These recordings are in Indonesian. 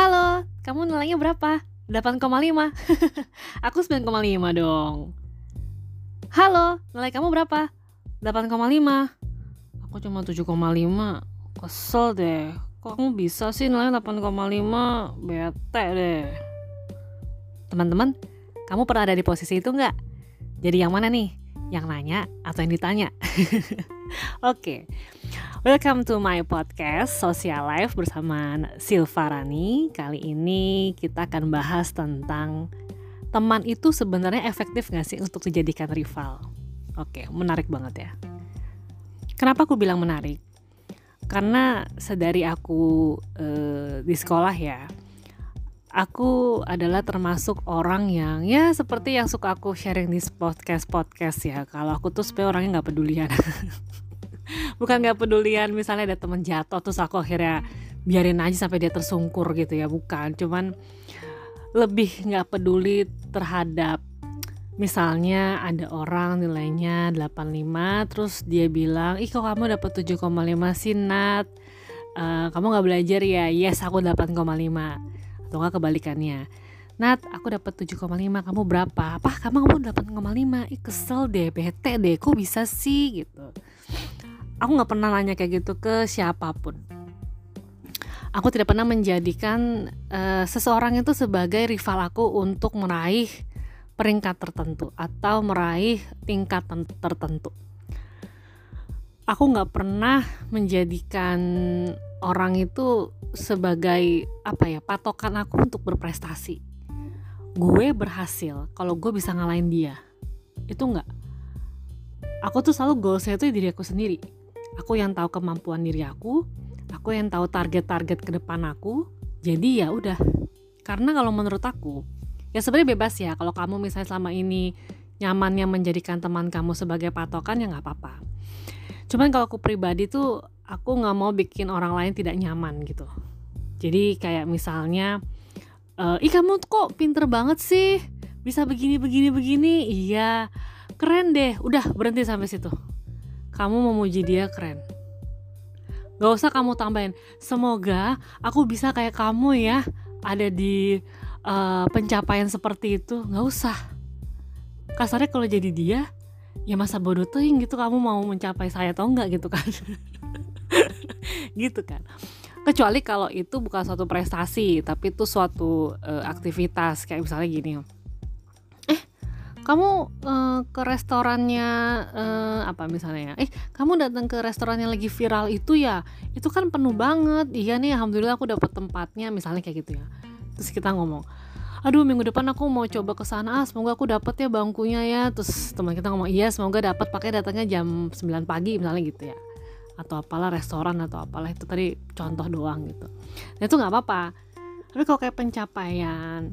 Halo, kamu nilainya berapa? 8,5 Aku 9,5 dong Halo, nilai kamu berapa? 8,5 Aku cuma 7,5 Kesel deh Kok kamu bisa sih nilai 8,5 Bete deh Teman-teman, kamu pernah ada di posisi itu nggak? Jadi yang mana nih? Yang nanya atau yang ditanya? Oke, okay. Welcome to my podcast Social Life bersama Silvarani. Kali ini kita akan bahas tentang teman itu sebenarnya efektif nggak sih untuk dijadikan rival? Oke, menarik banget ya. Kenapa aku bilang menarik? Karena sedari aku uh, di sekolah ya, aku adalah termasuk orang yang ya seperti yang suka aku sharing di podcast podcast ya kalau aku tuh sebenarnya orangnya nggak pedulian bukan nggak pedulian misalnya ada teman jatuh terus aku akhirnya biarin aja sampai dia tersungkur gitu ya bukan cuman lebih nggak peduli terhadap misalnya ada orang nilainya 85 terus dia bilang ih kok kamu dapat 7,5 sih Nat uh, kamu nggak belajar ya yes aku 8,5 atau enggak kebalikannya Nat, aku dapat 7,5, kamu berapa? Apa kamu kamu 8,5? Ih kesel deh, bete deh, kok bisa sih gitu. Aku nggak pernah nanya kayak gitu ke siapa pun. Aku tidak pernah menjadikan uh, seseorang itu sebagai rival aku untuk meraih peringkat tertentu atau meraih tingkat tertentu. Aku nggak pernah menjadikan orang itu sebagai apa ya patokan aku untuk berprestasi gue berhasil kalau gue bisa ngalahin dia itu enggak aku tuh selalu goalsnya itu diri aku sendiri aku yang tahu kemampuan diri aku aku yang tahu target-target ke depan aku. Jadi ya udah. Karena kalau menurut aku ya sebenarnya bebas ya. Kalau kamu misalnya selama ini nyamannya menjadikan teman kamu sebagai patokan ya nggak apa-apa. Cuman kalau aku pribadi tuh aku nggak mau bikin orang lain tidak nyaman gitu. Jadi kayak misalnya uh, ih kamu kok pinter banget sih? Bisa begini begini begini? Iya. Keren deh. Udah berhenti sampai situ kamu memuji dia keren Gak usah kamu tambahin. Semoga aku bisa kayak kamu ya. Ada di uh, pencapaian seperti itu. Gak usah. Kasarnya kalau jadi dia Ya masa bodoh tuh gitu kamu mau mencapai saya atau enggak gitu kan. Gitu kan. Kecuali kalau itu bukan suatu prestasi tapi itu suatu uh, aktivitas. Kayak misalnya gini kamu uh, ke restorannya uh, apa misalnya eh kamu datang ke restoran yang lagi viral itu ya? Itu kan penuh banget. Iya nih alhamdulillah aku dapat tempatnya misalnya kayak gitu ya. Terus kita ngomong aduh minggu depan aku mau coba ke sana. Ah, semoga aku dapat ya bangkunya ya. Terus teman kita ngomong iya semoga dapat pakai datangnya jam 9 pagi misalnya gitu ya. Atau apalah restoran atau apalah. Itu tadi contoh doang gitu. Nah itu nggak apa-apa. Tapi kalau kayak pencapaian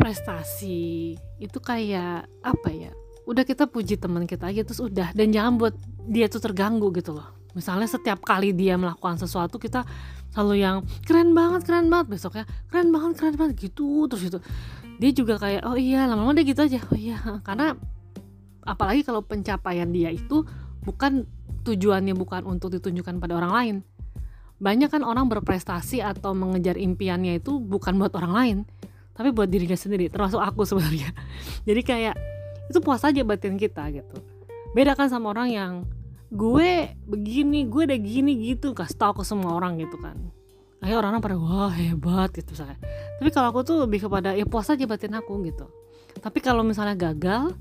prestasi. Itu kayak apa ya udah kita puji teman kita aja terus udah. Dan jangan buat dia tuh terganggu gitu loh. Misalnya setiap kali dia melakukan sesuatu kita selalu yang keren banget keren banget. Besoknya keren banget keren banget. Gitu terus itu dia juga kayak oh iya lama-lama dia gitu aja. Oh iya karena apalagi kalau pencapaian dia itu bukan tujuannya bukan untuk ditunjukkan pada orang lain. Banyak kan orang berprestasi atau mengejar impiannya itu bukan buat orang lain, tapi buat dirinya sendiri, termasuk aku sebenarnya. Jadi kayak itu puas aja batin kita gitu. Beda kan sama orang yang gue begini, gue udah gini gitu, kasih tau ke semua orang gitu kan. Akhirnya orang-orang pada wah hebat gitu saya. Tapi kalau aku tuh lebih kepada ya puas aja batin aku gitu. Tapi kalau misalnya gagal,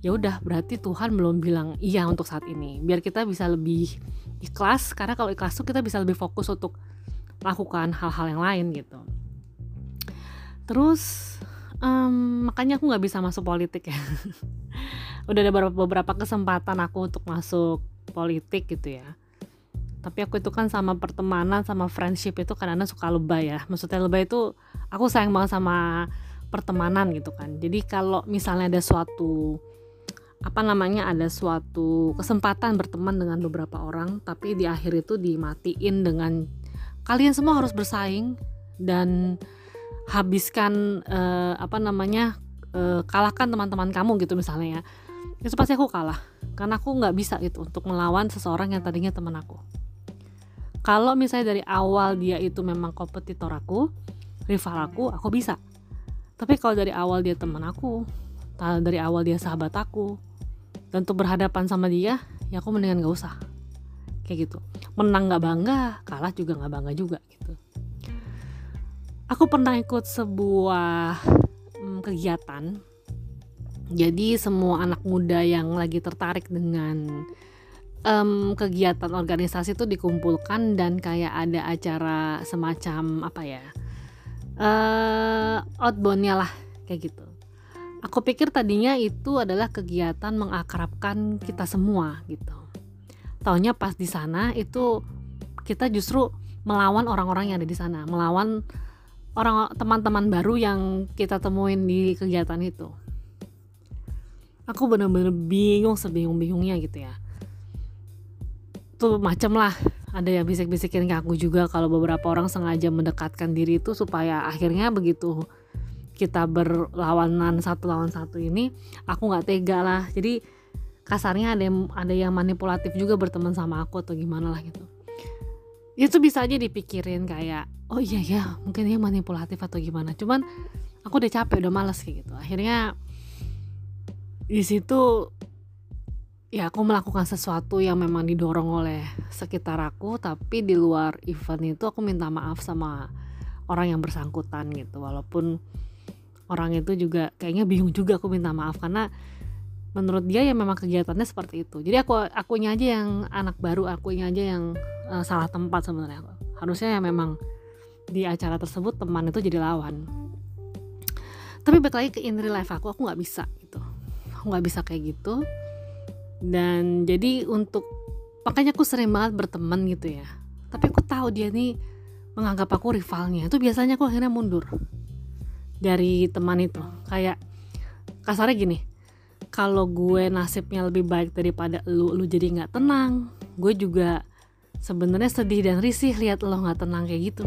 ya udah berarti Tuhan belum bilang iya untuk saat ini biar kita bisa lebih ikhlas karena kalau ikhlas tuh kita bisa lebih fokus untuk melakukan hal-hal yang lain gitu terus um, makanya aku nggak bisa masuk politik ya. Udah ada beberapa, beberapa kesempatan aku untuk masuk politik gitu ya. Tapi aku itu kan sama pertemanan sama friendship itu kadang-kadang suka lebay ya. Maksudnya lebay itu aku sayang banget sama pertemanan gitu kan. Jadi kalau misalnya ada suatu apa namanya ada suatu kesempatan berteman dengan beberapa orang tapi di akhir itu dimatiin dengan kalian semua harus bersaing dan habiskan uh, apa namanya uh, kalahkan teman-teman kamu gitu misalnya ya. Itu pasti aku kalah. Karena aku nggak bisa itu untuk melawan seseorang yang tadinya teman aku. Kalau misalnya dari awal dia itu memang kompetitor aku rival aku aku bisa. Tapi kalau dari awal dia teman aku dari awal dia sahabat aku dan untuk berhadapan sama dia ya aku mendingan gak usah. Kayak gitu. Menang nggak bangga kalah juga nggak bangga juga aku pernah ikut sebuah hmm, kegiatan. Jadi semua anak muda yang lagi tertarik dengan um, kegiatan organisasi itu dikumpulkan dan kayak ada acara semacam apa ya uh, outboundnya lah kayak gitu. Aku pikir tadinya itu adalah kegiatan mengakrabkan kita semua gitu. Taunya pas di sana itu kita justru melawan orang-orang yang ada di sana melawan orang teman-teman baru yang kita temuin di kegiatan itu. Aku bener-bener bingung sebingung-bingungnya gitu ya. Tuh macem lah. Ada yang bisik-bisikin ke aku juga kalau beberapa orang sengaja mendekatkan diri itu supaya akhirnya begitu kita berlawanan satu lawan satu ini aku nggak tega lah. Jadi kasarnya ada yang ada yang manipulatif juga berteman sama aku atau gimana lah gitu itu bisa aja dipikirin kayak oh iya ya mungkin dia manipulatif atau gimana. Cuman aku udah capek udah males kayak gitu. Akhirnya di situ ya aku melakukan sesuatu yang memang didorong oleh sekitar aku tapi di luar event itu aku minta maaf sama orang yang bersangkutan gitu. Walaupun orang itu juga kayaknya bingung juga aku minta maaf karena menurut dia ya memang kegiatannya seperti itu. Jadi aku akunya aja yang anak baru akunya aja yang uh, salah tempat sebenarnya. Harusnya ya memang di acara tersebut teman itu jadi lawan. Tapi balik lagi ke in life aku aku nggak bisa gitu. Aku nggak bisa kayak gitu. Dan jadi untuk makanya aku sering banget berteman gitu ya. Tapi aku tahu dia nih menganggap aku rivalnya. Itu biasanya aku akhirnya mundur dari teman itu. Kayak kasarnya gini kalau gue nasibnya lebih baik daripada lu lu jadi nggak tenang. Gue juga sebenarnya sedih dan risih lihat lo nggak tenang kayak gitu.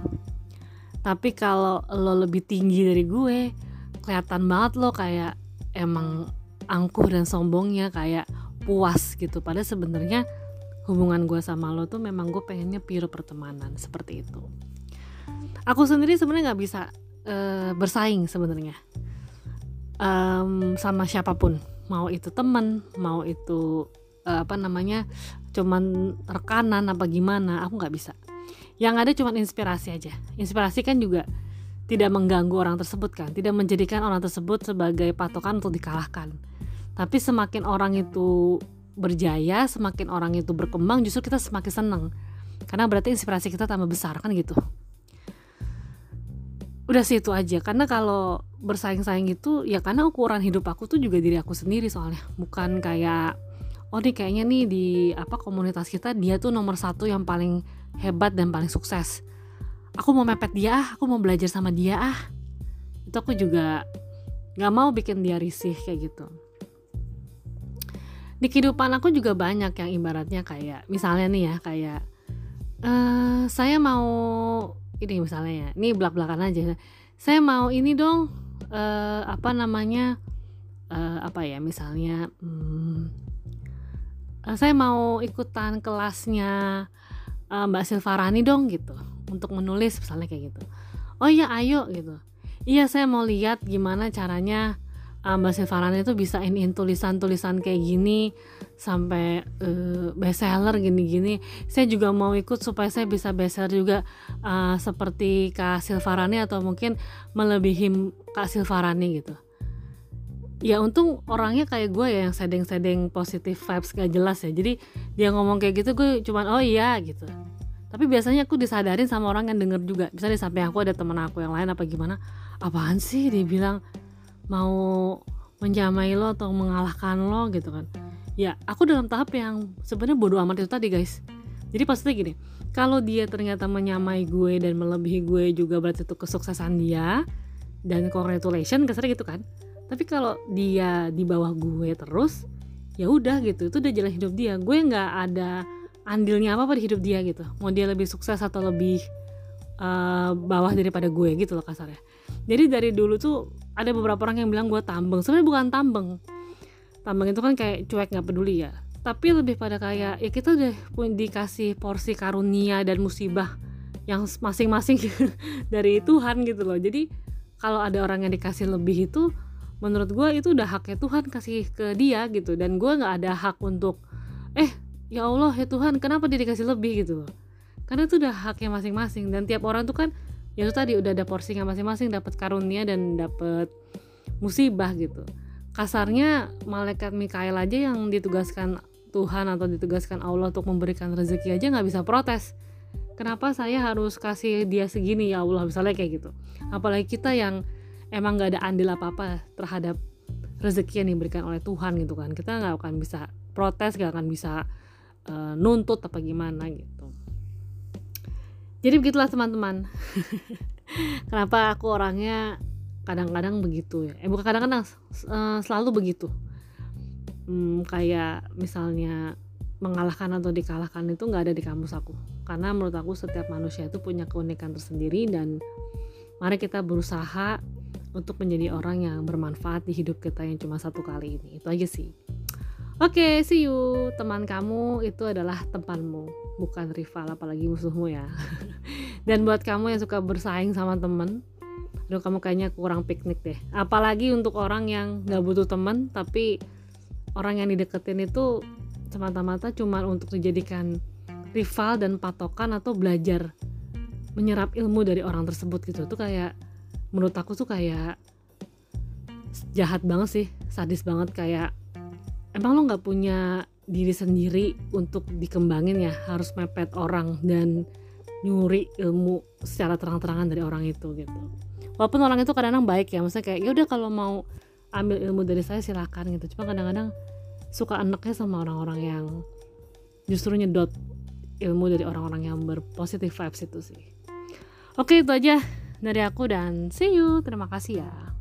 Tapi kalau lo lebih tinggi dari gue kelihatan banget lo kayak emang angkuh dan sombongnya kayak puas gitu. Pada sebenarnya hubungan gue sama lo tuh memang gue pengennya pure pertemanan seperti itu. Aku sendiri sebenarnya nggak bisa uh, bersaing sebenarnya um, sama siapa pun mau itu temen mau itu uh, apa namanya cuman rekanan apa gimana aku nggak bisa. Yang ada cuma inspirasi aja. Inspirasi kan juga tidak mengganggu orang tersebut kan tidak menjadikan orang tersebut sebagai patokan untuk dikalahkan. Tapi semakin orang itu berjaya semakin orang itu berkembang justru kita semakin seneng karena berarti inspirasi kita tambah besar kan gitu. Udah sih itu aja. Karena kalau bersaing-saing itu ya karena ukuran hidup aku tuh juga diri aku sendiri soalnya. Bukan kayak oh nih kayaknya nih di apa komunitas kita dia tuh nomor satu yang paling hebat dan paling sukses. Aku mau mepet dia ah aku mau belajar sama dia ah. Itu aku juga nggak mau bikin dia risih kayak gitu. Di kehidupan aku juga banyak yang ibaratnya kayak misalnya nih ya kayak uh, saya mau ini misalnya ya ini belak belakan aja. Saya mau ini dong uh, apa namanya uh, apa ya misalnya hmm, saya mau ikutan kelasnya uh, Mbak Silvarani dong gitu. Untuk menulis misalnya kayak gitu. Oh iya ayo gitu. Iya saya mau lihat gimana caranya uh, Mbak Silvarani itu bisa ini tulisan-tulisan kayak gini sampai uh, bestseller gini-gini. Saya juga mau ikut supaya saya bisa bestseller juga uh, seperti Kak Silvarani atau mungkin melebihi Kak Silvarani gitu. Ya untung orangnya kayak gue ya yang sedeng-sedeng positif vibes gak jelas ya. Jadi dia ngomong kayak gitu gue cuman oh iya gitu. Tapi biasanya aku disadarin sama orang yang denger juga. Misalnya sampai aku ada temen aku yang lain apa gimana apaan sih? Dia bilang mau menjamai lo atau mengalahkan lo gitu kan. Ya aku dalam tahap yang sebenarnya bodoh amat itu tadi guys. Jadi pasti gini kalau dia ternyata menyamai gue dan melebihi gue juga berarti itu kesuksesan dia dan congratulation kesannya gitu kan. Tapi kalau dia di bawah gue terus ya udah gitu. Itu udah jalan hidup dia. Gue nggak ada andilnya apa apa di hidup dia gitu. Mau dia lebih sukses atau lebih uh, bawah daripada gue gitu loh kasarnya. Jadi dari dulu tuh ada beberapa orang yang bilang gue tambeng. Sebenarnya bukan tambeng. Tambeng itu kan kayak cuek nggak peduli ya. Tapi lebih pada kayak ya kita udah dikasih porsi karunia dan musibah yang masing-masing dari Tuhan gitu loh. Jadi kalau ada orang yang dikasih lebih itu menurut gue itu udah haknya Tuhan kasih ke dia gitu. Dan gue nggak ada hak untuk eh ya Allah ya Tuhan kenapa dia dikasih lebih? gitu loh. Karena itu udah haknya masing-masing. Dan tiap orang tuh kan ya itu tadi udah ada porsinya masing-masing dapat karunia dan dapat musibah gitu. Kasarnya malaikat Mikael aja yang ditugaskan Tuhan atau ditugaskan Allah untuk memberikan rezeki aja nggak bisa protes. Kenapa saya harus kasih dia segini? Ya Allah misalnya kayak gitu. Apalagi kita yang emang nggak ada andil apa apa terhadap rezeki yang diberikan oleh Tuhan gitu kan. Kita nggak akan bisa protes nggak akan bisa uh, nuntut apa gimana gitu jadi begitulah teman-teman. Kenapa aku orangnya kadang-kadang begitu ya? Eh bukan kadang-kadang uh, selalu begitu. Hmm, kayak misalnya mengalahkan atau dikalahkan itu nggak ada di kamus aku. Karena menurut aku setiap manusia itu punya keunikan tersendiri dan mari kita berusaha untuk menjadi orang yang bermanfaat di hidup kita yang cuma satu kali ini. Itu aja sih Oke, okay, see you. Teman kamu itu adalah temanmu, bukan rival apalagi musuhmu ya. Dan buat kamu yang suka bersaing sama temen, aduh kamu kayaknya kurang piknik deh. Apalagi untuk orang yang gak butuh temen, tapi orang yang dideketin itu semata-mata cuma untuk dijadikan rival dan patokan atau belajar menyerap ilmu dari orang tersebut gitu. Itu kayak menurut aku tuh kayak jahat banget sih, sadis banget kayak emang lo nggak punya diri sendiri untuk dikembangin ya? Harus mepet orang dan nyuri ilmu secara terang-terangan dari orang itu gitu. Walaupun orang itu kadang-kadang baik ya maksudnya kayak ya udah kalau mau ambil ilmu dari saya silakan gitu. Cuma kadang-kadang suka enaknya sama orang-orang yang justru nyedot ilmu dari orang-orang yang berpositif vibes itu sih. Oke itu aja dari aku dan see you. Terima kasih ya